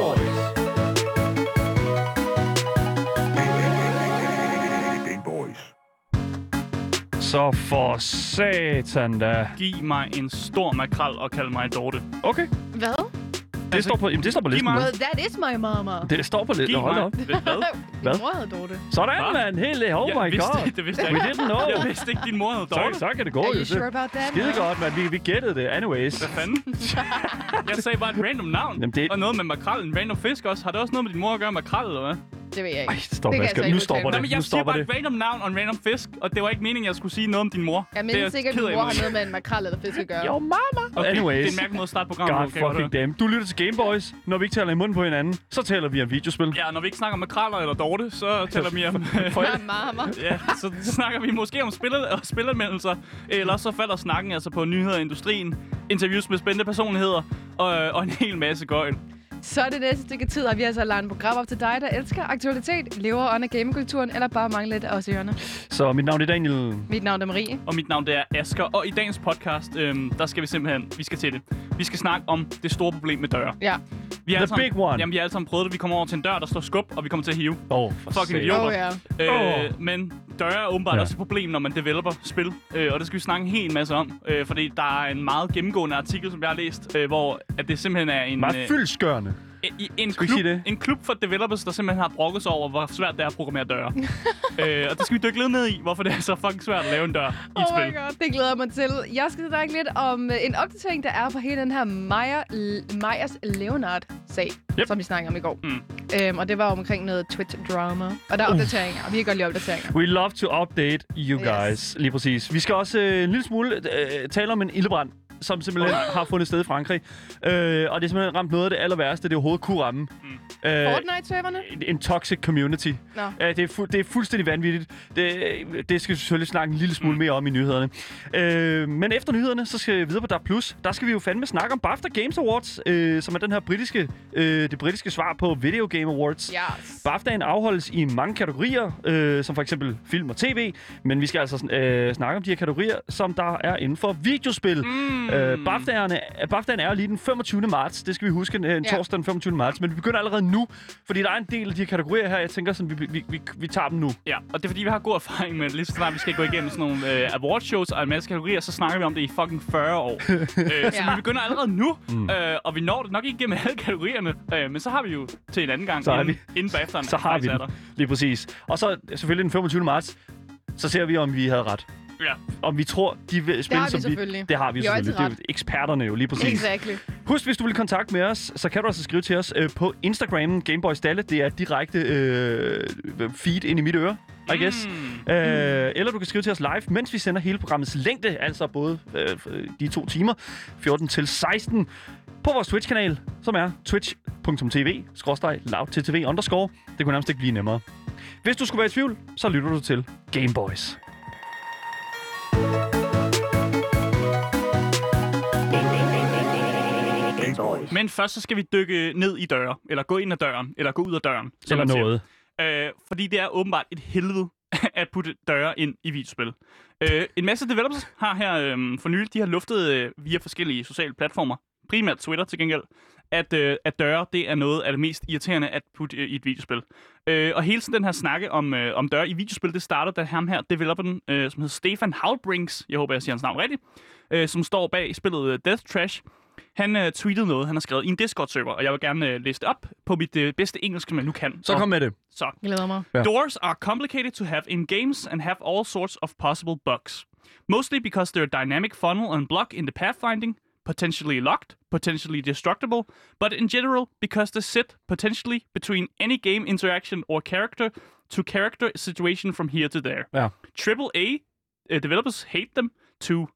Gameboys. Gameboys. Så for satan da. Giv mig en stor makrel og kald mig Dorte. Okay? Det, står, på, jamen, det står på listen. Well, that is my mama. Det står på listen. Hold op. Hvad? Hvad? Min mor hedder Dorte. Sådan, Hva? mand. Helt, oh Jeg my vidste, god. Det vidste jeg We ikke. didn't know. Jeg vidste ikke, din mor Så, Dorte. så kan det gå. Are you sure about that? Skide godt, mand. Vi, vi gættede det. Anyways. Hvad fanden? Jeg sagde bare et random navn. Jamen, det- Og noget med makrel. En random fisk også. Har det også noget med din mor at gøre makrel, eller hvad? Det ved jeg ikke. Ej, stop. Det Asger. så Nu stopper det. Nej, men jeg siger bare det. et random navn og en random fisk, og det var ikke meningen, at jeg skulle sige noget om din mor. Jeg er mindes ikke, at din mor har noget med en makrel eller fisk at gøre. Jo, mama. Okay, Anyways. Det er en mærkelig måde at starte programmet. God godt fucking damn. Du lytter til Gameboys. Når vi ikke taler i munden på hinanden, så taler vi om videospil. Ja, når vi ikke snakker om makraller eller Dorte, så taler vi om... For Ja, så snakker vi måske om spil og spilanmeldelser, eller så falder snakken altså på nyheder i industrien, interviews med spændende personligheder og, og en hel masse gøjl. Så er det næste stykke tid, og vi har altså lagt et program op til dig, der elsker aktualitet, lever under gamekulturen, eller bare mangler lidt af os i ørerne. Så mit navn er Daniel. Mit navn er Marie. Og mit navn det er Asker, og i dagens podcast, øhm, der skal vi simpelthen, vi skal til det. Vi skal snakke om det store problem med døre. Ja. Vi har The sammen, big one. Jamen, vi har alle sammen prøvet det. Vi kommer over til en dør, der står skub, og vi kommer til at hive. Åh, oh, for Fucking satan. idiot. Oh, ja. Øh, men døre er åbenbart ja. også et problem, når man developer spil. Øh, og det skal vi snakke en hel masse om. Øh, fordi der er en meget gennemgående artikel, som jeg har læst, øh, hvor at det simpelthen er en... Meget øh, fyldskørende. En, en, klub, en klub for developers, der simpelthen har brokket sig over, hvor svært det er at programmere døre. øh, og det skal vi dykke lidt ned i, hvorfor det er så fucking svært at lave en dør i et Oh spil. my god, det glæder jeg mig til. Jeg skal snakke lidt om øh, en opdatering, der er på hele den her Maja, Majas Leonard-sag, Yep. som vi snakkede om i går. Mm. Øhm, og det var omkring noget Twitch-drama. Og der er opdateringer, og vi kan godt lide opdateringer. We love to update you Yes. guys. Lige præcis. Vi skal også øh, en lille smule øh, tale om en ildebrand, som simpelthen har fundet sted i Frankrig. Øh, og det er simpelthen ramt noget af det aller værste, det overhovedet kunne ramme. Mm. Øh, Fortnite-serverne? en, en toxic community. Nå. Ja, det, er fu- det er fuldstændig vanvittigt. Det, det skal vi selvfølgelig snakke en lille smule mere om i nyhederne. Øh, men efter nyhederne, så skal vi videre på DAP+. Plus. Der skal vi jo fandme snakke om BAFTA Games Awards, øh, som er den her britiske, øh, det britiske svar på Video Game Awards. Yes. BAFTA'en afholdes i mange kategorier, øh, som for eksempel film og tv, men vi skal altså øh, snakke om de her kategorier, som der er inden for videospil. Mm. Øh, BAFTA'erne, BAFTA'en er jo lige den 25. marts, det skal vi huske, øh, en Ja. torsdag den 25. marts, men vi begynder allerede nu, fordi der er en del af de her kategorier her, jeg tænker sådan, vi, vi, vi, vi tager dem nu. Ja, og det er fordi, vi har god erfaring med, lige så snart vi skal gå igennem sådan nogle øh, awardshows og en masse kategorier, så snakker vi om det i fucking 40 år. øh, så Ja. vi begynder allerede nu, mm. øh, og vi når det nok ikke igennem alle kategorierne, øh, men så har vi jo til en anden gang, Så har inden, inden bagefter, Så har vi den, lige præcis. Og så selvfølgelig den 25. marts, så ser vi, om vi havde ret. Ja. Om vi tror, de vil spille har vi som selvfølgelig. Det har vi, Vi selvfølgelig. Det er jo eksperterne jo lige præcis. Exactly. Husk, hvis du vil kontakte med os, så kan du altså skrive til os øh, på Instagram, Gameboys Dalle. Det er direkte øh, feed ind i mit øre, I guess. Mm. Øh, eller du kan skrive til os live, mens vi sender hele programmets længde, altså både øh, de to timer, 14 til 16, på vores Twitch-kanal, som er twitch.tv, loudttv underscore. Det kunne nærmest ikke blive nemmere. Hvis du skulle være i tvivl, så lytter du til Gameboys. Gameboys. Men først så skal vi dykke ned i døre, eller gå ind ad døren, eller gå ud af døren. som Eller noget. Øh, fordi det er åbenbart et helvede at putte døre ind i videospil. Øh, en masse developers har her øh, for nylig, de har luftet øh, via forskellige sociale platformer, primært Twitter til gengæld, at, øh, at døre, det er noget af det mest irriterende at putte øh, i et videospil. Øh, og hele tiden den her snakke om, øh, om døre i videospil, det starter da ham her, developeren, øh, som hedder Stefan Halbrings, jeg håber, jeg siger hans navn rigtigt, øh, som står bag spillet øh, Death Trash. Han øh, tweetede noget, han har skrevet i en Discord-server, og jeg vil gerne øh, læse det op på mit øh, bedste engelsk, som jeg nu kan. Så kom med det. Så, Glæder mig. Ja. Doors are complicated to have in games and have all sorts of possible bugs. Mostly because they're dynamic funnel and block in the pathfinding, potentially locked, potentially destructible, but in general because they sit potentially between any game interaction or character to character situation from here to there. Ja. Triple A uh, developers hate them to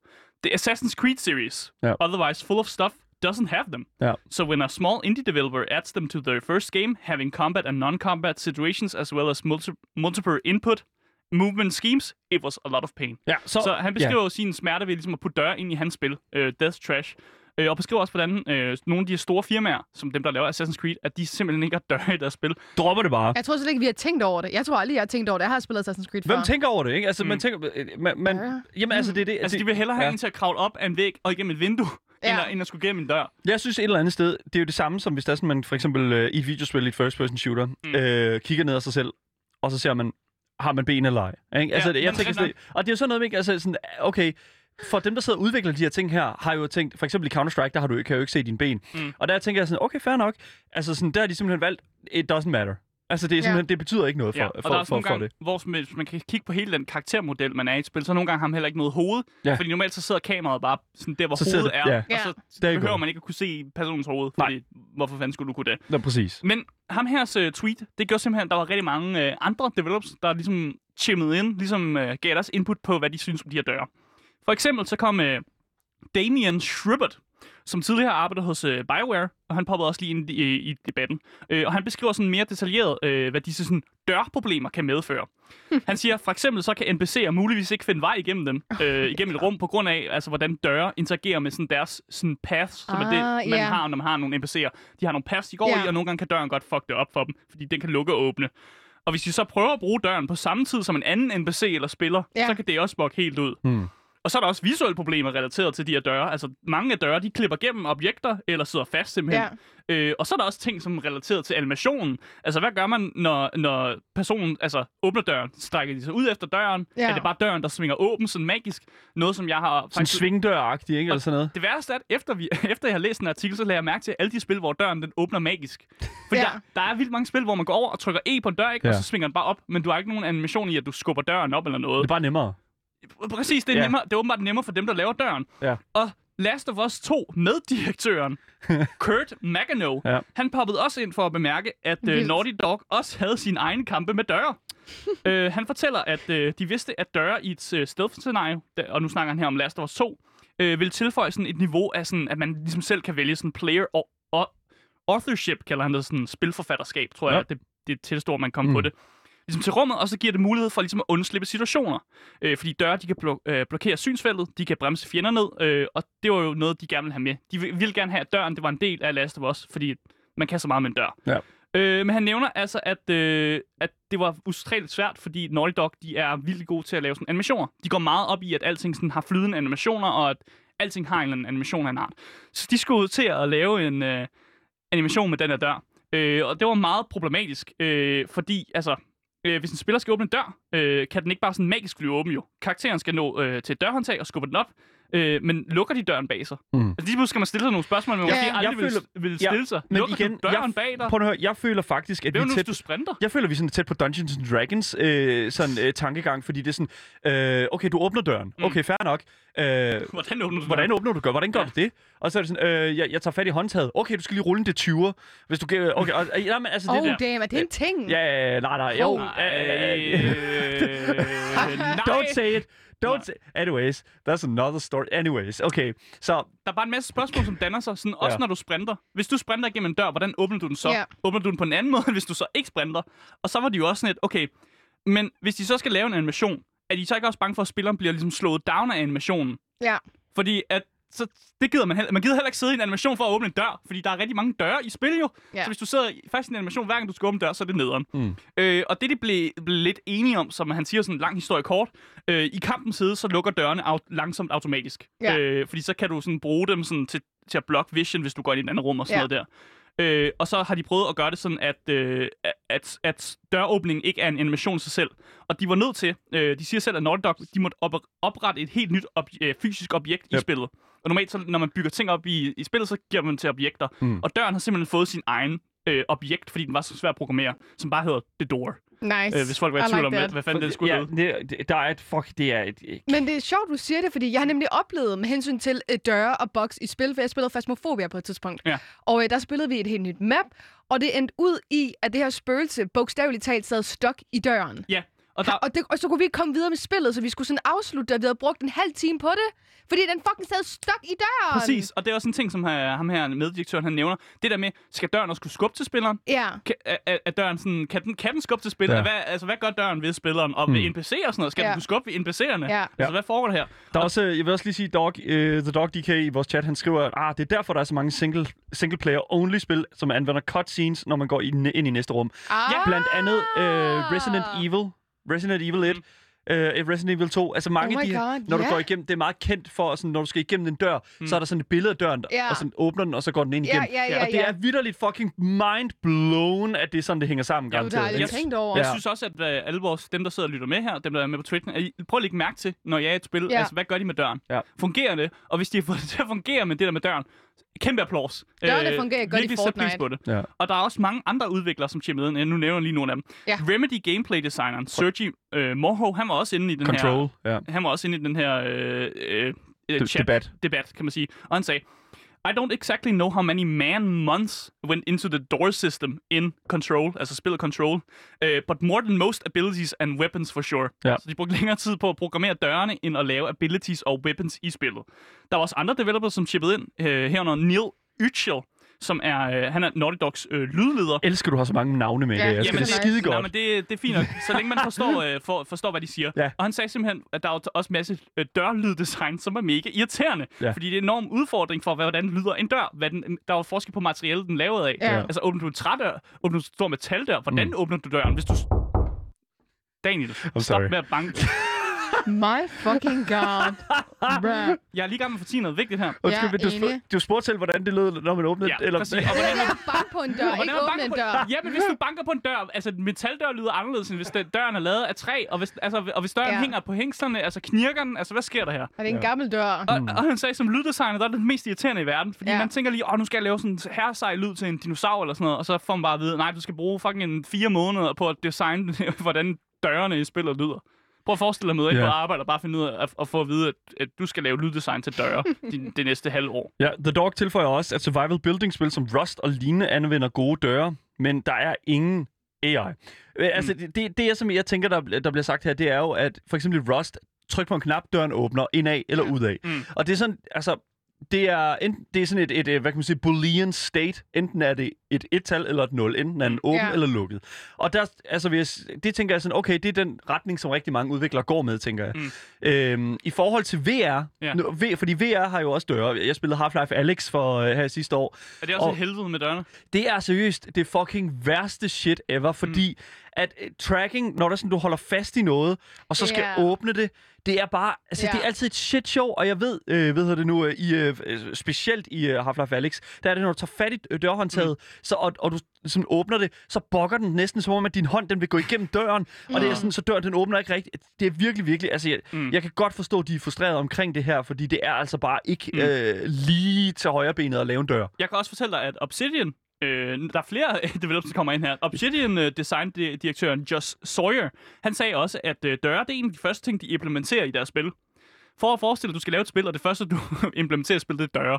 the Assassin's Creed series, Ja. otherwise full of stuff, doesn't have them. Ja. So when a small indie developer adds them to their first game, having combat and non-combat situations as well as multi- multiple input movement schemes, it was a lot of pain. Ja, så, Så han beskriver jo sin smerte ved ligesom at putte døre ind i hans spil, uh, Death Trash, uh, og beskriver også, hvordan uh, nogle af de store firmaer, som dem, der laver Assassin's Creed, at de simpelthen ikke har døre i deres spil. dropper det bare. Jeg tror slet ikke, vi har tænkt over det. Jeg tror aldrig, jeg har tænkt over det. Jeg har spillet Assassin's Creed Hvem før. tænker over det, ikke? Altså, man Mm. tænker... øh, Man, man, Ja. jamen, altså, det er det... Altså, det, de vil hellere have ja. en til at kravle op af en væg og igennem et vindue, Ja. end, at, end at skulle gennem en dør. Jeg synes et eller andet sted, det er jo det samme som hvis der er sådan, man for eksempel øh, i et videospil, i et first person shooter, mm. øh, kigger ned af sig selv, og så ser man, har man ben eller ej? Ikke? Altså, Ja, jeg men tænker sådan, og det er jo sådan noget, med, ikke? altså sådan, okay, for dem, der sidder og udvikler de her ting her, har jo tænkt, for eksempel i Counter-Strike, der har du, kan jo ikke se dine ben. Mm. Og der tænker jeg sådan, okay, fair nok. Altså sådan, der har de simpelthen valgt, it doesn't matter. Altså det, er Ja. simpelthen, det betyder ikke noget for, Ja, og for, der er for, nogle for, gange, det. hvor man- hvis man kan kigge på hele den karaktermodel, man er i et spil, så nogle gange har man heller ikke noget hoved. Ja. Fordi normalt så sidder kameraet bare sådan der, hvor Så hovedet det- er. ja. Og så Der er behøver man ikke at kunne se personens hoved. Nej. Fordi, hvorfor fanden skulle du kunne det? Ja, præcis. Men ham hers uh, tweet, det gjorde simpelthen, at der var rigtig mange uh, andre developers, der ligesom chimmede ind, ligesom uh, gav deres input på, hvad de synes om de her døre. For eksempel så kom uh, Damien Schubert, som tidligere har arbejdet hos uh, BioWare, og han poppede også lige ind i, i debatten. Uh, og han beskriver sådan mere detaljeret, uh, hvad disse sådan, dørproblemer kan medføre. Han siger, for eksempel så kan NPC'er muligvis ikke finde vej igennem dem, øh, igennem et rum, på grund af, altså, hvordan døre interagerer med sådan, deres sådan, paths, som er det, Ah, man ja. har, når man har nogle NPC'er. De har nogle paths, de går Ja. i, og nogle gange kan døren godt fuck det op for dem, fordi den kan lukke og åbne. Og hvis de så prøver at bruge døren på samme tid som en anden NPC eller spiller, Ja. så kan det også bukke helt ud. Hmm. Og så er der også visuelle problemer relateret til de her døre. Altså, mange af døre, de klipper gennem objekter, eller sidder fast simpelthen. Ja. Øh, og så er der også ting, som er relateret til animationen. Altså, hvad gør man, når, når personen altså, åbner døren? Strækker de sig ud efter døren? Ja. Er det bare døren, der svinger åben, sådan magisk? Noget, som jeg har Sådan svingdør-agtigt, ikke? Eller sådan noget. det værste er, at efter, vi, efter jeg har læst en artikel, så lader jeg mærke til alle de spil, hvor døren den åbner magisk. For Ja. der, der er vildt mange spil, hvor man går over og trykker E på en dør, ikke? Ja. og så svinger den bare op. Men du har ikke nogen animation i, at du skubber døren op eller Det noget. er bare nemmere. Præcis, det er, Ja. nemmere, det er åbenbart nemmere for dem, der laver døren. Ja. Og Last of Us 2 med direktøren, Kurt Magano, Ja. han poppede også ind for at bemærke, at uh. Naughty Dog også havde sin egen kampe med døre. uh, han fortæller, at uh, de vidste, at døre i et uh, stealth-scenario, og nu snakker han her om Last of Us 2, uh, vil tilføje sådan et niveau af, sådan, at man ligesom selv kan vælge sådan player og, og authorship, kalder han det, sådan spilforfatterskab, tror Ja. jeg, det, det er tilstår, man kommer Mm. på det ligesom til rummet, og så giver det mulighed for ligesom at undslippe situationer. Øh, fordi døre, de kan blo- øh, blokere synsfeltet, de kan bremse fjender ned, øh, og det var jo noget, de gerne ville have med. De vil- ville gerne have, at døren det var en del af Last of Us, fordi man kan så meget med en dør. Ja. Øh, men han nævner altså, at, øh, at det var ustræligt svært, fordi Naughty Dog de er vildt gode til at lave sådan animationer. De går meget op i, at alting sådan har flydende animationer, og at alting har en eller anden animation af en art. Så de skulle ud til at lave en øh, animation med den her dør. Øh, og det var meget problematisk, øh, fordi altså, øh, hvis en spiller skal åbne en dør, øh, kan den ikke bare sådan magisk flyve åben jo. Karakteren skal nå øh, til et dørhåndtag og skubbe den op, øh, men lukker de døren bag sig? Mm. Altså lige pludselig skal man stille sig nogle spørgsmål, man Ja, måske jeg aldrig vil, føler- vil Ja, stille sig. Men Lukker igen, du døren jeg, bag dig? prøv at høre, jeg føler faktisk, at Hvad vi er tæt du sprinter? Jeg føler, vi er sådan tæt på Dungeons and Dragons øh, sådan, øh, tankegang, fordi det er sådan, øh, okay, du åbner døren. Mm. Okay, fair nok. Øh, Hvordan åbner du hvordan åbner du døren? Hvordan gør Ja. du det? Og så er det sådan, øh, jeg, jeg tager fat i håndtaget. Okay, du skal lige rulle en D20'er. Hvis du kan... Okay, og, øh, jamen, altså, det, Oh, der- damn, er det en ting? Ja, ja, ja, nej, nej, jo. Nej, Øh, nej. Don't say it. Don't Nej. say... Anyways, that's another story. Anyways, okay. Så Der er bare en masse spørgsmål, som danner sig, sådan, også Ja. når du sprinter. Hvis du sprinter igennem en dør, hvordan åbner du den så? Ja. Åbner du den på en anden måde, hvis du så ikke sprinter? Og så var de jo også sådan et, okay, men hvis de så skal lave en animation, er de så ikke også bange for, at spilleren bliver ligesom slået down af animationen? Ja. Fordi at så det gider man heller, man gider heller ikke sidde i en animation for at åbne en dør, fordi der er rigtig mange døre i spil jo. Ja. Så hvis du sidder fast i en animation, hver gang du skal åbne en dør, så er det nederen. Mm. Øh, og det, de blev, blev lidt enige om, som han siger sådan en lang historie kort, øh, i kampens side, så lukker dørene au- langsomt automatisk. Ja. Øh, fordi så kan du sådan bruge dem sådan til, til at block vision, hvis du går ind i et andet rum og sådan Ja. noget der. Øh, og så har de prøvet at gøre det sådan, at, øh, at, at døråbningen ikke er en animation i sig selv. Og de var nødt til, øh, de siger selv, at Naughty Dog, de måtte op- oprette et helt nyt ob- øh, fysisk objekt i Yep. spillet. Og normalt, så, når man bygger ting op i, i spillet, så giver man til objekter. Mm. Og døren har simpelthen fået sin egen øh, objekt, fordi den var så svær at programmere, som bare hedder The Door. Nice. Øh, hvis folk var i tvivl like om, that. hvad, hvad fanden det skulle ja, det, det, der er et... Fuck, det er et... Men det er sjovt, du siger det, fordi jeg har nemlig oplevet med hensyn til øh, døre og boks i spil, for jeg spillede Phasmophobia på et tidspunkt. Ja. Og øh, der spillede vi et helt nyt map, og det endte ud i, at det her spøgelse bogstaveligt talt sad stok i døren. Ja, og der, Og, det, og så kunne vi ikke komme videre med spillet, så vi skulle sådan afslutte det, og vi havde brugt en halv time på det, fordi den fucking sad stok i døren. præcis, og det er også en ting, som uh, ham her meddirektøren han nævner. Det der med, skal døren også kunne skubbe til spilleren? Ja. Kan, er, er- døren sådan, kan, den, kan den skubbe til spilleren? Ja. Ja. Hvad, altså, hvad gør døren ved spilleren? Og ved Hmm. NPC'er og sådan noget? Skal Ja. den kunne skubbe ved NPC'erne? Ja. Altså, hvad foregår der her? Der er også, øh, jeg vil også lige sige, Dog, uh, The Dog DK i vores chat, han skriver, at ah, det er derfor, der er så mange single, single player only spil, som anvender cutscenes, når man går ind, ind i næste rum. Ah. Blandt andet uh, Resident Evil, Resident Evil 1, øh, Resident Evil 2. Altså mange Oh af de her, God, når du ja. går igennem, det er meget kendt for, sådan, når du skal igennem en dør, mm. så er der sådan et billede af døren, Ja. og sådan åbner den, og så går den ind Ja, igennem. ja, ja, og det ja. er vidderligt fucking mind blown, at det er sådan, det hænger sammen. Det jo garanteret, dejligt ikke? tænkt over. Jeg Ja. synes også, at øh, alle vores, dem, der sidder og lytter med her, dem, der er med på I- prøv at lægge mærke til, når jeg er i et spil, Ja. altså, hvad gør de med døren? Ja. Fungerer det? Og hvis de har fået det til at fungere med det der med døren, kæmpe applaus. Dørene fungerer godt i pris Fortnite. på det. Ja. Og der er også mange andre udviklere, som chimer med. Nu nævner jeg lige nogle af dem. Ja. Remedy gameplay-designeren Sergi øh, Morho, han var også inde i den Control, ja. her... Han var også inde i den her øh, øh, øh, chat, debat. debat, kan man sige. Og han sagde, I don't exactly know how many man-months went into the door system in Control, altså spillet Control, uh, but more than most abilities and weapons for sure. Ja. Så de brugte længere tid på at programmere dørene, end at lave abilities og weapons i spillet. Der var også andre developers, som chippede ind, uh, herunder Neil Uchel, som er, øh, han er Naughty Dogs øh, lydleder. Elsker, du har så mange navne med Ja, ja, det. Jeg jamen, skal det det er skide Nej, godt. men det, det er fint nok, så længe man forstår, øh, for, forstår hvad de siger. Ja. Og han sagde simpelthen, at der er også masse øh, dørlyddesign, som er mega irriterende. Ja. Fordi det er en enorm udfordring for, hvordan lyder en dør. Hvad den, der er jo forskel på materialet, den er lavet af. Ja. Altså, åbner du en trædør? Åbner du en stor metaldør? Hvordan Mm. åbner du døren? Hvis du... Daniel, stop sorry. med at banke. My fucking god. Bruh. Jeg er lige gang med at fortælle noget vigtigt her. Undskyld, Ja, du, spurgte, du spurgte selv, hvordan det lød, når man åbnede... Ja, eller, præcis. Og hvordan man er bank på en dør, Hvordan ikke åbne banker en dør. Ja, men hvis du banker på en dør, altså en metaldør lyder anderledes, end hvis den, døren er lavet af træ, og hvis, altså, og hvis døren Ja. ja. hænger på hængslerne, altså knirker den, altså hvad sker der her? Er det en gammel dør? Og, og han sagde, som lyddesigner, der er det mest irriterende i verden. Fordi Ja. ja. man tænker lige, åh, nu skal jeg lave sådan en herresej lyd til en dinosaur eller sådan noget. Og så får man bare at vide, nej, du skal bruge fucking en fire måneder på at designe, hvordan dørene i spillet lyder. Prøv at forestille dig at møde ind Ja. på arbejde og bare finde ud af at, at få at vide, at, at du skal lave lyddesign til døre de, det næste halve år. Ja, The Dog tilføjer også, at survival building-spil som Rust og lignende anvender gode døre, men der er ingen AI. Øh, Altså, det, det, det, som jeg tænker, der, der bliver sagt her, det er jo, at for eksempel Rust, tryk på en knap, døren åbner indad eller udad. Mm. Og det er sådan, altså, det er, enten, det er sådan et, et, et, hvad kan man sige, boolean state. Enten er det et et-tal eller et nul. Enten er den åben Ja. eller lukket. Og der, altså, hvis, det tænker jeg sådan, okay, det er den retning, som rigtig mange udviklere går med, tænker jeg. Mm. Øhm, I forhold til VR, Ja. nu, v, fordi VR har jo også døre. Jeg spillede Half-Life Alyx for uh, her sidste år. Er det også Og- et helvede med dørene? Det er seriøst det fucking værste shit ever, fordi mm. At uh, tracking, når der er sådan, du holder fast i noget, og så skal Ja. åbne det, det er bare, altså Ja. det er altid et shit show, og jeg ved, øh, hvad hedder det nu, øh, i, øh, specielt i øh, Half-Life Alyx, der er det, når du tager fat i øh, dørhåndtaget, mm. så, og, og du sådan åbner det, så bokker den næsten som om, at din hånd, den vil gå igennem døren, og det er sådan, så døren, den åbner ikke rigtigt. Det er virkelig, virkelig, altså jeg, mm. Mm. jeg kan godt forstå, at de er frustrerede omkring det her, fordi det er altså bare ikke mm. øh, lige til højre benet at lave en dør. Jeg kan også fortælle dig, at Obsidian, øh, der er flere developers, der kommer ind her. Obsidian øh, design-direktøren Josh Sawyer, han sagde også, at øh, døre, det er en af de første ting, de implementerer i deres spil. For at forestille dig, at du skal lave et spil, og det første, du implementerer i spil, det er døre.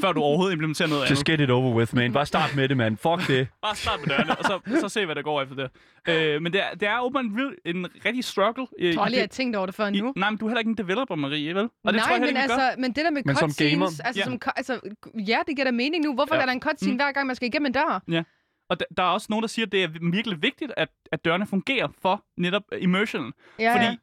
Før du overhovedet implementerer noget Just andet. get it over with, man. Bare start med det, man. Fuck det. Bare start med dørene, og så, så se, hvad der går efter det. Øh, men det er, det er åbenbart en, en rigtig struggle. Øh, Jeg tror i aldrig, jeg har tænkt over det før i, nu. nej, men du er heller ikke en developer, Marie, vel? Og det Nej, tror jeg men heller ikke, altså, men det der med Men som gamer? cutscenes, altså, Ja. som, altså, ja, det giver da mening nu. Hvorfor Ja. er der en cutscene hver gang, man skal igennem en dør? Og der, der er også nogen, der siger, at det er virkelig vigtigt, at, at dørene fungerer for netop immersionen. Ja, Fordi ja.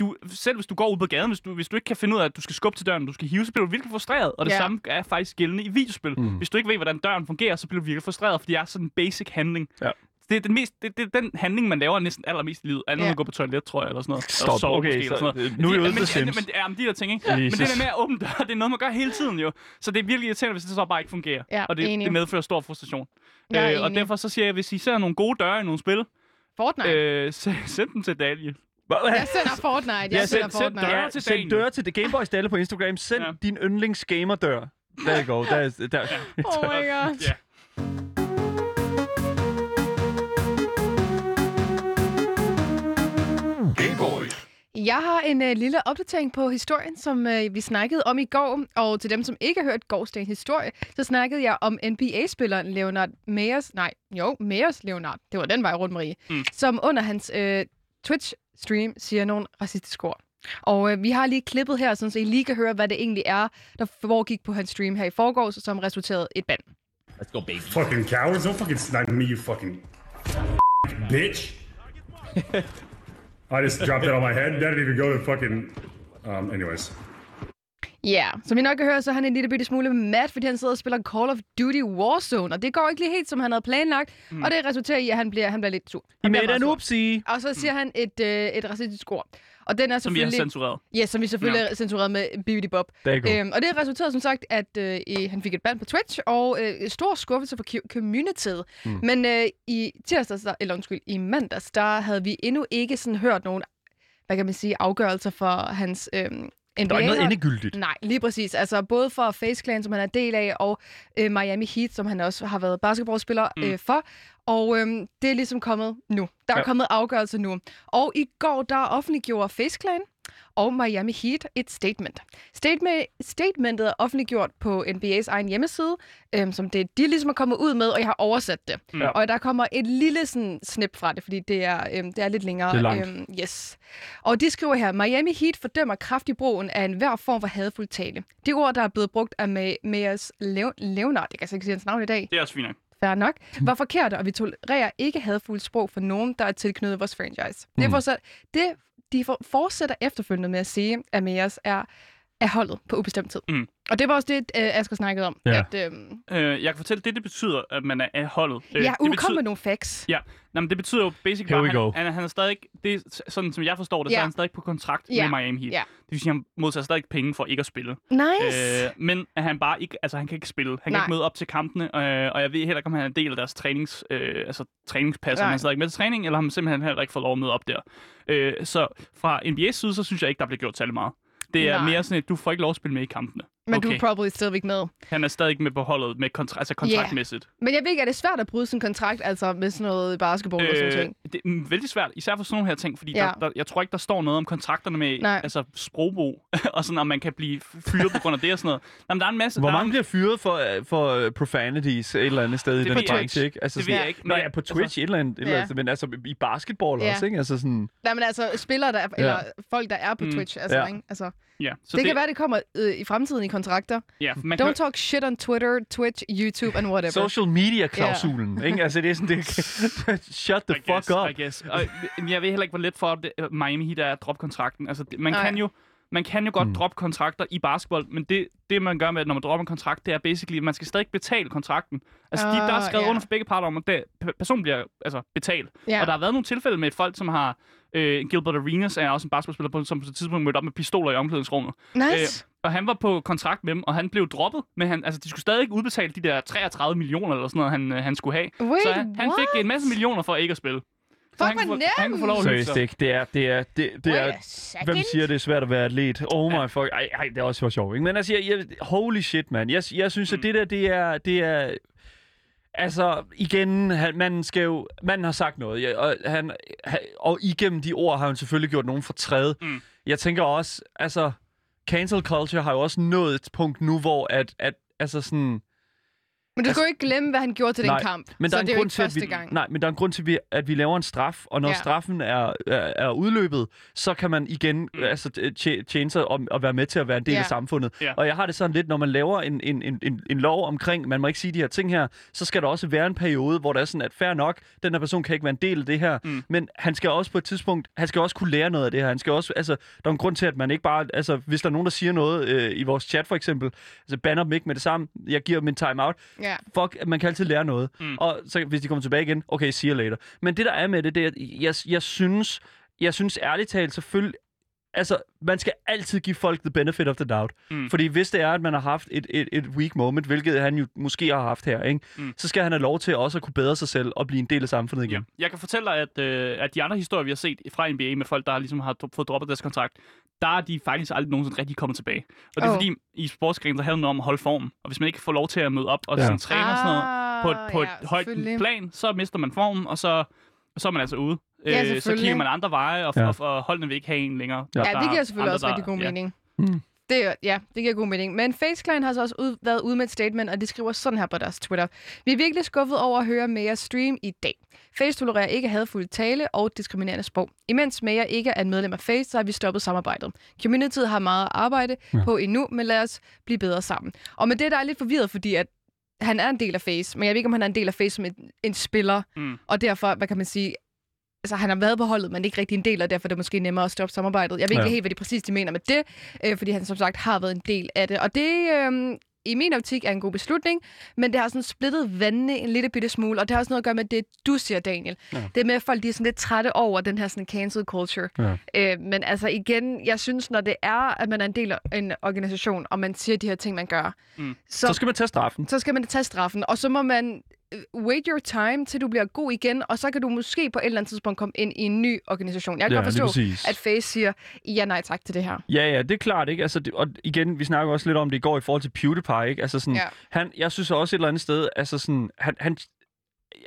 Du, selv hvis du går ud på gaden, hvis du, hvis du ikke kan finde ud af, at du skal skubbe til døren, du skal hive, så bliver du virkelig frustreret. Og det Ja. samme er faktisk gældende i videospil. Mm. Hvis du ikke ved, hvordan døren fungerer, så bliver du virkelig frustreret, fordi det er sådan en basic handling. Ja. Det er, den mest, det, det er den handling, man laver næsten allermest i livet. Andet Ja. end at gå på toilet, tror jeg, eller sådan noget. Stop. Eller sove Okay, måske, så, eller sådan noget. nu er vi De- ude men, på Sims. Men, ja, men de der ting, ikke? Men det Jesus. der med at åbne døre, det er noget, man gør hele tiden jo. Så det er virkelig irriterende, hvis det så bare ikke fungerer. Ja, og det, enig. det medfører stor frustration. Jeg Øh, og enig. derfor så siger jeg, hvis I ser nogle gode døre i nogle spil, Fortnite. øh, send dem til Daniel. Jeg sender Fortnite. Jeg Ja, sender send- send Fortnite. døre Ja, til send døre til The Gameboys Dalle på Instagram. Send Ja. din yndlings gamerdør. There you go. Der, er- der. Oh my god. Game Boys. Jeg har en øh, lille opdatering på historien, som øh, vi snakkede om i går. Og til dem, som ikke har hørt gårdsdagens historie, så snakkede jeg om NBA-spilleren Leonard Meyers. Nej, jo, Meyers Leonard. Det var den vej rundt, Marie. Mm. Som under hans øh, Twitch-stream siger nogle racistiske ord. Og øh, vi har lige klippet her, sådan, så I lige kan høre, hvad det egentlig er, der foregik på hans stream her i forgårs, som resulterede i et band. Let's go, baby. Fucking cowards! Don't fucking snipe me, you fucking bitch! I just dropped that on my head. That didn't even go to fucking. Um. Anyways, Ja, som I nok kan høre, så er han en lille bitte smule mad, fordi han sidder og spiller Call of Duty Warzone, og det går ikke lige helt, som han havde planlagt, mm. og det resulterer i, at han bliver, han bliver lidt sur. I Han bliver made an oopsie. Og så siger han et, øh, et racistisk ord. Og den er Som vi har selvfølgelig... censureret. Ja, som vi selvfølgelig ja. censureret med Bibbidi Bob. Øhm, og det resulterede som sagt, at øh, i- han fik et band på Twitch, og øh, stor skuffelse for communityet. Mm. Men øh, i tirsdags, eller undskyld, i mandags, der havde vi endnu ikke sådan hørt nogen, hvad kan man sige, afgørelser for hans øh, NBA. Der er ikke noget endegyldigt. Nej, lige præcis. Altså både for Face Clan, som han er del af, og øh, Miami Heat, som han også har været basketballspiller Mm. øh, for. Og øh, det er ligesom kommet nu. Der er Ja. kommet afgørelse nu. Og i går, der offentliggjorde Face Clan og Miami Heat et statement. Statement statementet er offentliggjort på NBA's egen hjemmeside, øhm, som det de ligesom er kommet ud med, og jeg har oversat det. Ja. Og der kommer et lille sådan, snip fra det, fordi det er, øhm, det er lidt længere. Det er langt. Øhm, yes. Og de skriver her, Miami Heat fordømmer kraftig brugen af enhver form for hadfuld tale. Det ord, der er blevet brugt af Ma- Mayers Leonard, jeg kan altså ikke sige hans navn i dag, Det er også fint nok. fair nok, var forkerte, og vi tolererer ikke hadfuldt sprog for nogen, der er tilknyttet vores franchise. Det, er Mm. fortsat, det de fortsætter efterfølgende med at sige, at Mayers er, er holdet på ubestemt tid. Mm. Og det var også det, uh, Asger snakkede om. Ja. At, øhm, Øh, jeg kan fortælle, det det betyder, at man er af holdet. Øh, ja, det uh, betyder, kom med nogle facts. Ja, Nå, men det betyder jo basically bare, han, han, han er stadig, det er sådan som jeg forstår det, så Ja. er han stadig på kontrakt Ja. med Miami Heat. Ja. Det vil sige, at han modtager stadig penge for ikke at spille. Nice. Øh, men at han bare ikke, altså han kan ikke spille. Han kan Nej. ikke møde op til kampene, øh, og jeg ved heller ikke, om han er en del af deres trænings, øh, altså træningspas, om han stadig med til træning, eller om han simpelthen heller ikke får lov at møde op der. Øh, så fra NBA's side, så synes jeg ikke, der bliver gjort særlig meget. Det er Nej. mere sådan, at du får ikke lov at spille med i kampene. Men okay. du er probably stadigvæk med. Han er stadig med på holdet, med kontra- altså kontraktmæssigt. Men jeg ved ikke, er det svært at bryde sådan en kontrakt, altså med sådan noget basketball og sådan noget? det er mm, vældig svært, især for sådan nogle her ting, fordi Ja. ja. der, der, jeg tror ikke, der står noget om kontrakterne med Nej. altså, sprogbrug, og sådan, om man kan blive fyret på grund af det og sådan noget. Jamen, der er en masse... Hvor der er mange en- bliver fyret for, øh, for øh, profanities et eller andet sted i Det den ved jeg branche, ikke. Altså, Det sådan, ved jeg ikke, Nå, men ja, på altså- Twitch et eller andet, et eller Ja. andet men altså i basketball Ja. også, ikke? Altså sådan... Nej, men altså spillere, der er, eller folk, der er på Mm. Twitch. Altså, Ja. ikke? altså, Ja, så det, det kan være, det kommer øh, i fremtiden i kontrakter. Ja, man Don't kan, talk shit on Twitter, Twitch, YouTube and whatever. Social media-klausulen, ikke? Altså, det er sådan, det... Shut the I fuck guess, up. I guess. Og, jeg ved heller ikke, hvor let for det, Miami Heat er at droppe kontrakten. Altså, det, man, kan jo, man kan jo godt Mm. droppe kontrakter i basketball, men det, det, man gør med, når man dropper en kontrakt, det er basically, at man skal stadig betale kontrakten. Altså, de, der er Ah, skrevet ja. under for begge parter om, at det, personen bliver altså, betalt. Ja. Og der har været nogle tilfælde med folk, som har... Øh, Gilbert Arenas er også en basketballspiller, på, som på et tidspunkt mødte op med pistoler i omklædningsrummet. Nice. Og han var på kontrakt med dem, og han blev droppet. Men han, altså, de skulle stadig ikke udbetale de der 33 millioner eller sådan noget, han, øh, han skulle have. Wait, så han, han what? fik en masse millioner for ikke at spille. Så Fuck, han, kunne han kunne få lov at hygge Seriøst sig. Det er, det er, det, det Wait er, hvem siger, det er svært at være atlet? Oh my fuck. Ej, ej, det er også for sjov, ikke? Men altså, jeg, jeg, holy shit, man. Jeg, jeg synes, at Mm. det der, det er, det er... Altså, igen, han, man skal jo... Manden har sagt noget, ja, og, han, han, og igennem de ord har han selvfølgelig gjort nogen fortræd. Mm. Jeg tænker også, altså... Cancel culture har jo også nået et punkt nu, hvor at, at altså sådan... Men du skal jo ikke glemme, hvad han gjorde til Nej, den kamp. Men så der er det er en jo ikke til, vi, gang. Nej, men der er en grund til, at vi, at vi laver en straf, og når Ja. straffen er, er, er udløbet, så kan man igen mm. altså, tje- tjene sig om at være med til at være en del Ja. af samfundet. Ja. Og jeg har det sådan lidt, når man laver en, en, en, en, en lov omkring, man må ikke sige de her ting her, så skal der også være en periode, hvor der er sådan, at fair nok, den her person kan ikke være en del af det her, Mm. men han skal også på et tidspunkt, han skal også kunne lære noget af det her. Han skal også, altså, der er en grund til, at man ikke bare, altså, hvis der er nogen, der siger noget øh, i vores chat for eksempel, altså banner dem ikke med det samme, jeg giver dem en timeout, Ja. Fuck, man kan altid lære noget. Mm. Og så hvis de kommer tilbage igen, okay, see you later. Men det der er med det, det er, at jeg, jeg synes, jeg synes ærligt talt selvfølgelig, altså, man skal altid give folk the benefit of the doubt. Mm. Fordi hvis det er, at man har haft et, et, et weak moment, hvilket han jo måske har haft her, ikke? Mm. Så skal han have lov til også at kunne bedre sig selv og blive en del af samfundet Ja. igen. Jeg kan fortælle dig, at, øh, at de andre historier, vi har set fra NBA med folk, der ligesom har fået droppet deres kontrakt, der er de faktisk aldrig nogensinde rigtig kommet tilbage. Og det er Åh. fordi, i sportsgrenen, der handler det noget om at holde formen. Og hvis man ikke får lov til at møde op og Ja. ja. sådan, træne og sådan noget på et, på et Ah, ja, højt plan, så mister man formen, og så, så er man altså ude. Ja, Øh, så kigger man andre veje, og, Ja. og, og holdene vil ikke have en længere. Ja. Der Ja, det er giver selvfølgelig andre, også der- rigtig god ja. mening. Mm. Det, ja, det giver god mening. Men Face Clan har så også ud, været ude med et statement, og de skriver sådan her på deres Twitter. Vi er virkelig skuffet over at høre Mayers stream i dag. Face tolererer ikke hadfuld tale og diskriminerende sprog. Imens Mayer ikke er et medlem af Face, så har vi stoppet samarbejdet. Communityet har meget at arbejde ja. Ja. på endnu, men lad os blive bedre sammen. Og med det, der er lidt forvirret, fordi at han er en del af Face, men jeg ved ikke, om han er en del af Face som en, en spiller, Mm. og derfor, hvad kan man sige, altså, han har været på holdet, men ikke rigtig en del, og derfor er det måske nemmere at stoppe samarbejdet. Jeg ved ikke Ja. helt, hvad de præcis de mener med det, øh, fordi han som sagt har været en del af det. Og det, øh, i min optik, er en god beslutning, men det har sådan splittet vandene en lille bitte smule, og det har også noget at gøre med det, du siger, Daniel. Ja. Det er med, at folk de er sådan lidt trætte over den her sådan cancel culture. Ja. Øh, men altså igen, jeg synes, når det er, at man er en del af en organisation, og man siger de her ting, man gør, Mm. så, Så skal man tage straffen. så skal man tage straffen, og så må man wait your time, til du bliver god igen, og så kan du måske på et eller andet tidspunkt komme ind i en ny organisation. Jeg kan Ja, godt forstå, at Face siger, ja nej tak til det her. Ja, ja, det er klart, ikke? Altså, det, og igen, vi snakker også lidt om det i går i forhold til PewDiePie, ikke? Altså sådan, Ja. han, jeg synes også et eller andet sted, altså sådan, han, han,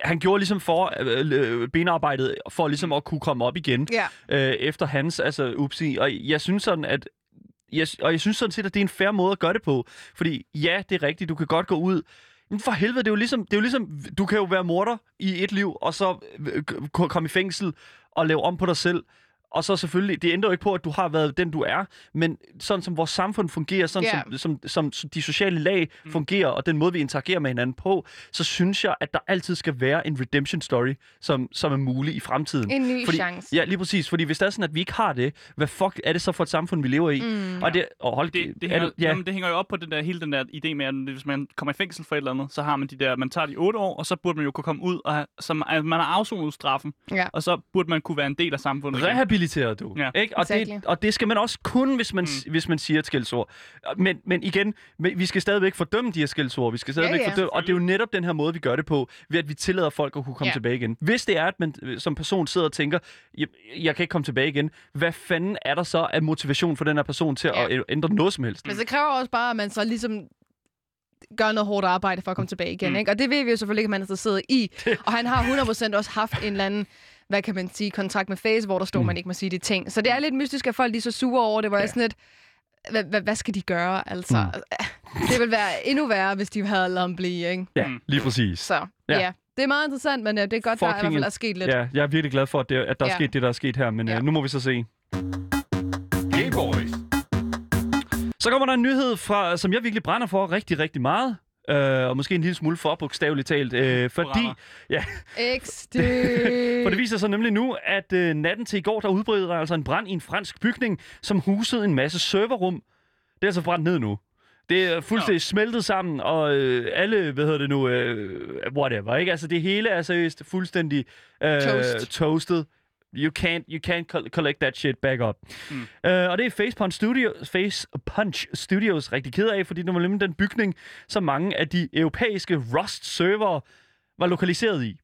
han gjorde ligesom for øh, øh, benarbejdet for ligesom at kunne komme op igen Ja. øh, efter hans, altså upsi. Og jeg synes sådan, at jeg, og jeg synes sådan set, at det er en fair måde at gøre det på. Fordi ja, det er rigtigt, du kan godt gå ud. Men for helvede, det er jo ligesom, det er jo ligesom du kan jo være morder i et liv, og så øh, komme i fængsel og lave om på dig selv. Og så selvfølgelig, det ændrer jo ikke på, at du har været den, du er, men sådan som vores samfund fungerer, sådan Ja. som, som, som, de sociale lag mm. fungerer, og den måde, vi interagerer med hinanden på, så synes jeg, at der altid skal være en redemption story, som, som er mulig i fremtiden. En ny fordi, chance. Ja, lige præcis. Fordi hvis det er sådan, at vi ikke har det, hvad fuck er det så for et samfund, vi lever i? Mm. Og det, og hold, Det, det, er hænger, det, ja. ja, jamen, det hænger jo op på den der, hele den der idé med, at hvis man kommer i fængsel for et eller andet, så har man de der, man tager de otte år, og så burde man jo kunne komme ud, og have, så man, man har afsonet straffen, Ja. og så burde man kunne være en del af samfundet. igen. Rehabiliteret du. Ja. Ikke? Og, Exactly. det, og det skal man også kunne, hvis man, mm. hvis man siger et skældsord. Men, men igen, vi skal stadigvæk fordømme de her skældsord. Vi skal stadigvæk Ja, ja. fordømme, og det er jo netop den her måde, vi gør det på, ved at vi tillader folk at kunne komme Ja. tilbage igen. Hvis det er, at man øh, som person sidder og tænker, jeg, jeg kan ikke komme tilbage igen, hvad fanden er der så af motivation for den her person til Ja. at ændre noget som helst? Men så kræver også bare, at man så ligesom gør noget hårdt arbejde for at komme tilbage igen. Mm. Ikke? Og det ved vi jo selvfølgelig ikke, at man er interesseret i. Og han har 100% også haft en eller anden hvad kan man sige, kontrakt med Face, hvor der stod, mm. man ikke må sige de ting. Så det er lidt mystisk, at folk er så sure over det, hvor ja. jeg sådan lidt, hvad, hvad, hvad skal de gøre? Altså, mm. det ville være endnu værre, hvis de havde lavet blive, ikke? Ja, Mm. lige præcis. Så Ja. ja. ja. Det er meget interessant, men uh, det er godt, der i hvert Fucking fald er sket lidt. Ja, jeg er virkelig glad for, at, det, at der er Ja. sket det, der er sket her, men ja. Ja. øh, nu må vi så se. Gay Boys. Så kommer der en nyhed, fra, som jeg virkelig brænder for rigtig, rigtig meget. Øh, og måske en lille smule for bogstaveligt talt. Øh, fordi, Brænder. ja, for det viser sig nemlig nu, at øh, natten til i går, der udbrød der altså en brand i en fransk bygning, som husede en masse serverrum. Det er altså brændt ned nu. Det er fuldstændig smeltet sammen, og øh, alle, hvad hedder det nu, øh, whatever, ikke? Altså det hele er seriøst fuldstændig øh, Toast. toasted. You can't, you can't col- collect that shit back up. Mm. Uh, og det er Face Punch, Studio, Face Punch Studios rigtig ked af, fordi det var nemlig den bygning, som mange af de europæiske Rust-servere var lokaliseret i.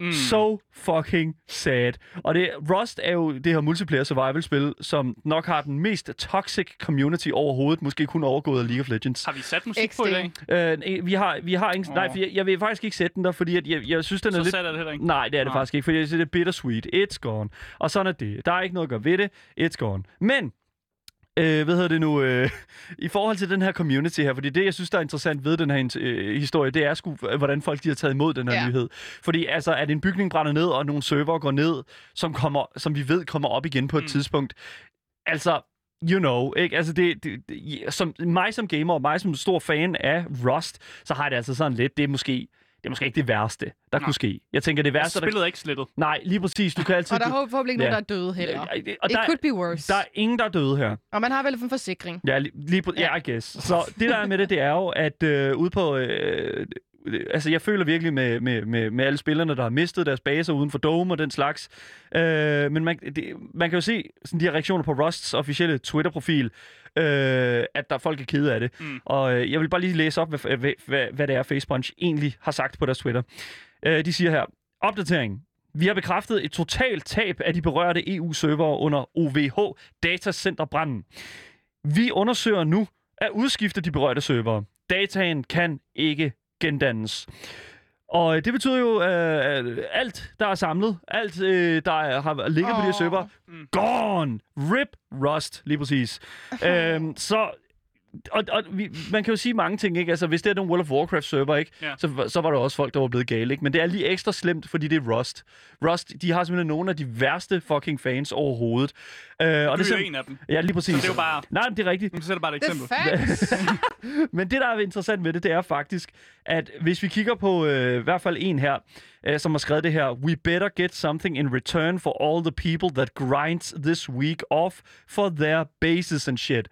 Mm. So fucking sad. Og det, Rust er jo det her multiplayer survival-spil, som nok har den mest toxic community overhovedet, måske kun overgået af League of Legends. Har vi sat musik på i dag? Uh, vi har, vi har ingen... Åh. Nej, for jeg, jeg vil faktisk ikke sætte den der, fordi at jeg, jeg synes, den er Så lidt... er det heller ikke. Nej, det er det Nå. faktisk ikke, fordi jeg synes, det er bittersweet. It's gone. Og sådan er det. Der er ikke noget at gøre ved det. It's gone. Men, øh, hvad hedder det nu, øh, i forhold til den her community her, fordi det, jeg synes, der er interessant ved den her øh, historie, det er sgu, hvordan folk de har taget imod den her Ja. nyhed. Fordi altså, at en bygning brænder ned, og nogle server går ned, som, kommer, som vi ved kommer op igen på et Mm. tidspunkt. Altså, you know, ikke? Altså, det, det, det, som, mig som gamer, og mig som stor fan af Rust, så har det altså sådan lidt, det er måske, det er måske ikke det værste, der Nå. kunne ske. Jeg tænker, det værste, der spillet er ikke slettet. Nej, lige præcis. Du kan altid... Og der er forhåbentlig ikke nogen, Ja. der er døde heller. Ja, ja, It der, could be worse. der er ingen, der er døde her. Og man har vel en forsikring. Ja, lige, lige på, ja, I guess. Så det der er med det, det er jo, at øh, ude på... Øh, altså, jeg føler virkelig med, med, med, med alle spillerne, der har mistet deres baser uden for Dome og den slags. Øh, men man, det, man kan jo se sådan de her reaktioner på Rusts officielle Twitter-profil, øh, at der folk er kede af det. Mm. Og øh, jeg vil bare lige læse op, hvad, hvad, hvad, hvad det er, Facepunch egentlig har sagt på deres Twitter. Øh, de siger her, opdatering. Vi har bekræftet et totalt tab af de berørte EU-servere under OVH datacenterbranden. Vi undersøger nu at udskifte de berørte servere. Dataen kan ikke gendannes. Og øh, det betyder jo, øh, at alt, der er samlet, alt, øh, der er, har ligget på de her server, Mm. gone! Rip Rust, lige præcis. øhm, så og, og vi, man kan jo sige mange ting, ikke? Altså, hvis det er nogle World of Warcraft-server, ikke? Ja. Så, så var der også folk, der var blevet gale, ikke? Men det er lige ekstra slemt, fordi det er Rust. Rust, de har simpelthen nogle af de værste fucking fans overhovedet. Øh, og det det er sim- jo en af dem. Ja, lige præcis. Så det er jo bare... Nej, men det er rigtigt. Nu sætter bare et eksempel. Men det, der er interessant med det, det er faktisk, at hvis vi kigger på øh, i hvert fald en her, øh, som har skrevet det her, We better get something in return for all the people that grinds this week off for their bases and shit.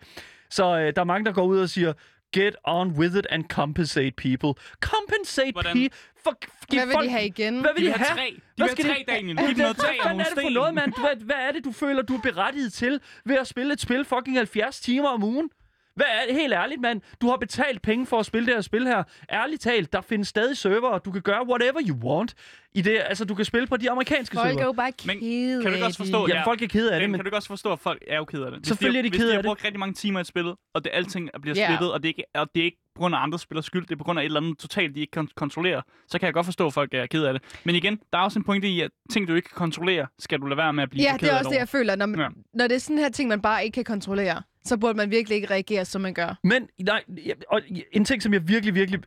Så øh, der er mange, der går ud og siger, Get on with it and compensate people. Compensate people. For, give Hvad vil folk, de have igen? Hvad vil De de vil have tre. De Hvad vil skal have de- tre, Daniel. Giv dem noget hvad træ og nogle er det for sten. noget, mand? Hvad, hvad er det, du føler, du er berettiget til ved at spille et spil fucking 70 timer om ugen? Hvad er det? Helt ærligt, mand. Du har betalt penge for at spille det her spil her. Ærligt talt, der findes stadig server, du kan gøre whatever you want. I det, altså, du kan spille på de amerikanske Folk er server. jo bare Men kede kan du af godt de- forstå, Jamen, folk er kede af det, Men men kan du godt forstå, at folk er jo kede af det? Hvis Selvfølgelig er de hvis kede de af har det. brugt rigtig mange timer i spillet, og det alting bliver Ja. splittet, og det, ikke, og det er ikke på grund af andre spillers skyld, det er på grund af et eller andet totalt, de ikke kan kontrollere, så kan jeg godt forstå, at folk er kede af det. Men igen, der er også en pointe i, at ting, du ikke kan kontrollere, skal du lade være med at blive Ja, så det ked er af også det, jeg føler. Når, man, Ja. når det er sådan her ting, man bare ikke kan kontrollere, så burde man virkelig ikke reagere, som man gør. Men nej, og en ting, som jeg virkelig, virkelig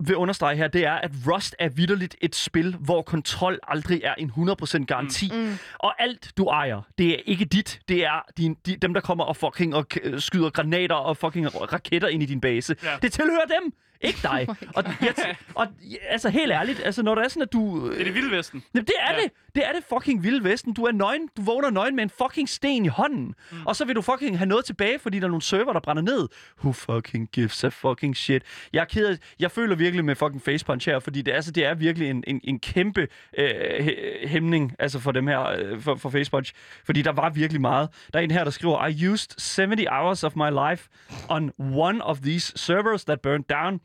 vil understrege her, det er, at Rust er vidderligt et spil, hvor kontrol aldrig er en 100% garanti. Mm. Mm. Og alt, du ejer, det er ikke dit. Det er din, de, dem, der kommer og fucking og skyder granater og fucking raketter ind i din base. Ja. Det tilhører dem, ikke dig. og, jeg, og altså helt ærligt, altså når det er sådan, at du... Det er det vilde vesten. Jamen, det er Ja. det. Det er det fucking vilde vesten. Du er nøgen. Du vågner nøgen med en fucking sten i hånden. Mm. Og så vil du fucking have noget tilbage, fordi der er nogle server, der brænder ned. Who fucking gives a fucking shit? Jeg er ked af, Jeg føler virkelig med fucking facepunch her, fordi det, altså, det er virkelig en, en, en kæmpe øh, hæ- hæmning altså for dem her, øh, for, for facepunch. Fordi der var virkelig meget. Der er en her, der skriver, I used 70 hours of my life on one of these servers that burned down.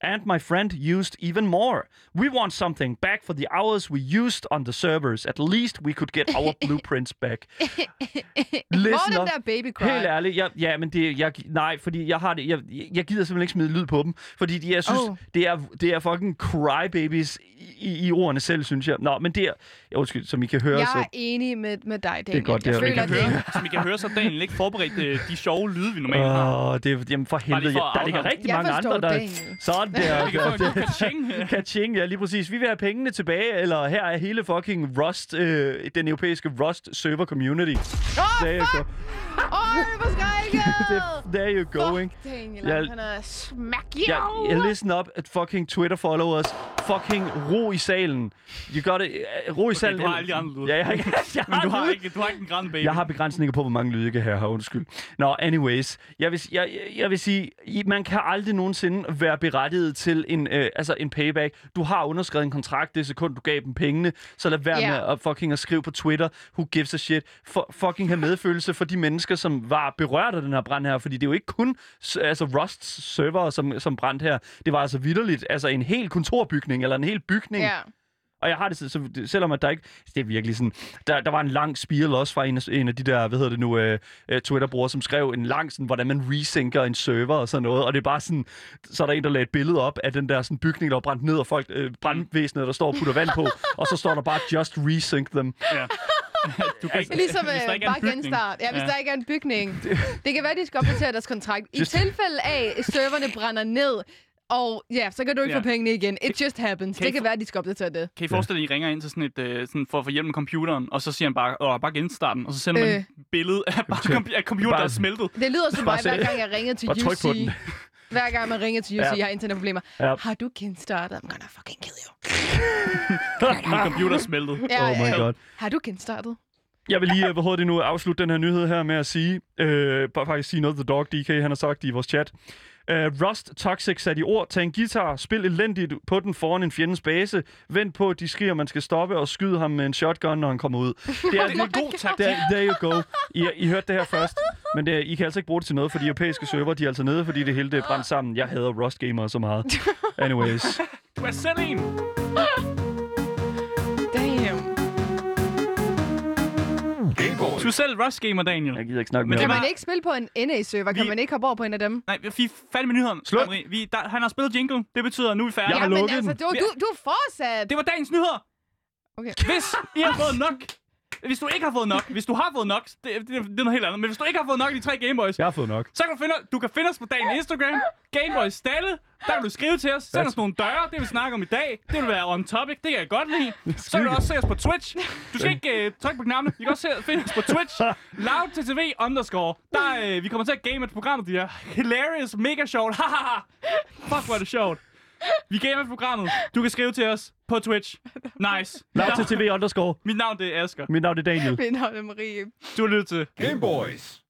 And my friend used even more. We want something back for the hours we used on the servers. At least we could get our blueprints back. Hvor er den der baby cry? Helt ærligt, jeg, ja, men det, jeg, nej, fordi jeg har det, jeg, jeg gider simpelthen ikke smide lyd på dem, fordi de, jeg synes, Oh. oh. det, er, det er fucking crybabies i, i ordene selv, synes jeg. Nå, men det er, ja, undskyld, som I kan høre, Jeg så... er enig med, med dig, Daniel. godt, det jeg er- vi føler, Kan det høre, som I kan høre, så er Daniel ikke forberedt øh, de sjove lyde, vi normalt har. Åh, det er, jamen for helvede, for at der ligger rigtig Jeg mange andre, der... Daniel. Sådan der. Vi kan få en kaching. Kaching, ja, lige præcis. Vi vil have pengene tilbage, eller her er hele fucking Rust, øh, den europæiske Rust server community. Åh, There you go. Øj, hvor skrækket! There you go, ikke? Fuck, Daniel, Jeg- han er smack Ja, jeg listen up at fucking Twitter followers. Fucking ro i salen. You got it. Uh, ro i salen. du har alle de andre lyde. Ja, jeg, jeg, jeg, Men du har ikke, du har ikke en græn baby. Jeg har begrænsninger på, hvor mange lyde jeg kan have her, undskyld. Nå, anyways. Jeg vil, jeg, jeg- vil sige, man kan aldrig nogensinde være berettiget til en, øh, altså en payback. Du har underskrevet en kontrakt det sekund, du gav dem pengene, så lad være Ja. med at fucking at skrive på Twitter, who gives a shit. For, fucking have medfølelse for de mennesker, som var berørt af den her brand her, fordi det er jo ikke kun altså Rusts server, som, som brændte her. Det var altså vidderligt, altså en hel kontorbygning, eller en hel bygning, Ja. Og jeg har det, så, så selvom at der ikke... Det er virkelig sådan... Der, der var en lang spiel også fra en, af- en af de der, hvad hedder det nu, øh, øh, Twitter-brugere, som skrev en lang sådan, hvordan man resynker en server og sådan noget. Og det er bare sådan... Så er der en, der lagde et billede op af den der sådan, bygning, der var brændt ned, og folk, øh, brandvæsenet, der står og putter vand på. og så står der bare, just resync them. Ja. Du kan ikke, Ligesom hvis der øh, ikke bare genstart. Ja, hvis Ja. der ikke er en bygning. Det kan være, de skal opdatere deres kontrakt. I Just- tilfælde af, at serverne brænder ned, og ja, så kan du ikke Ja. få pengene igen. It just happens. Kan I Det kan få- være, at de skal opdatere det. Kan I forestille jer, at I ringer ind til sådan et, øh, sådan for at få hjælp med computeren, og så siger han bare, åh, bare genstarten, og så sender man Øh. et billede af, bare, com- af computeren, der er Bare- smeltet. Det lyder som Bare mig, hver gang jeg ringer til Bare UC. den. Hver gang man ringer til UC, Ja. jeg har internetproblemer. Ja. Har du genstartet? I'm gonna fucking kill you. Min computer er smeltet. Ja, Oh my ja. god. Har du genstartet? Jeg vil lige, øh, hvad hedder det nu, afslutte den her nyhed her med at sige, øh, bare faktisk sige noget, The Dog DK, han har sagt i vores chat. Uh, Rust Toxic sat i ord. Tag en guitar, spil elendigt på den foran en fjendens base. Vent på, at de skriger, man skal stoppe og skyde ham med en shotgun, når han kommer ud. Det er, Det er en god taktik. there, there you go. I, I hørte det her først. Men det, I kan altså ikke bruge det til noget, for de europæiske server, de er altså nede, fordi det hele det er brændt sammen. Jeg hader Rust gamere så meget. Anyways. Du er selv en. Du er selv Rust Gamer, Daniel. Jeg gider ikke snakke Men det om Kan var- man ikke spille på en NA-server? Kan Vi- man ikke hoppe over på en af dem? Nej, vi er færdige med nyhederne. Slut. Vi, der, han har spillet jingle. Det betyder, at nu er vi færdige. Jeg har ja, men lukket altså, du, du, du er fortsat. Det var dagens nyheder. Okay. Hvis I har fået nok Hvis du ikke har fået nok, hvis du har fået nok, det, det, det er noget helt andet, men hvis du ikke har fået nok af de tre Gameboys, Jeg har fået nok. så kan du finde, du kan finde os på dagen Instagram, Gameboys Stalle, der kan du skrive til os, send os nogle døre, det vi snakker om i dag, det vil være on topic, det kan jeg godt lide. Så kan du også se os på Twitch. Du skal ikke uh, trykke på knappen, I kan også se, finde os på Twitch, loud til TV underscore. Der, uh, vi kommer til at game et program, det er hilarious, mega sjovt, hahaha. Fuck, hvor er det sjovt. Vi gamer programmet. Du kan skrive til os på Twitch. Nice. Lav til TV underscore. Mit navn det er Asger. Mit navn er Daniel. Mit navn er Marie. Du har lyttet til Game Boys.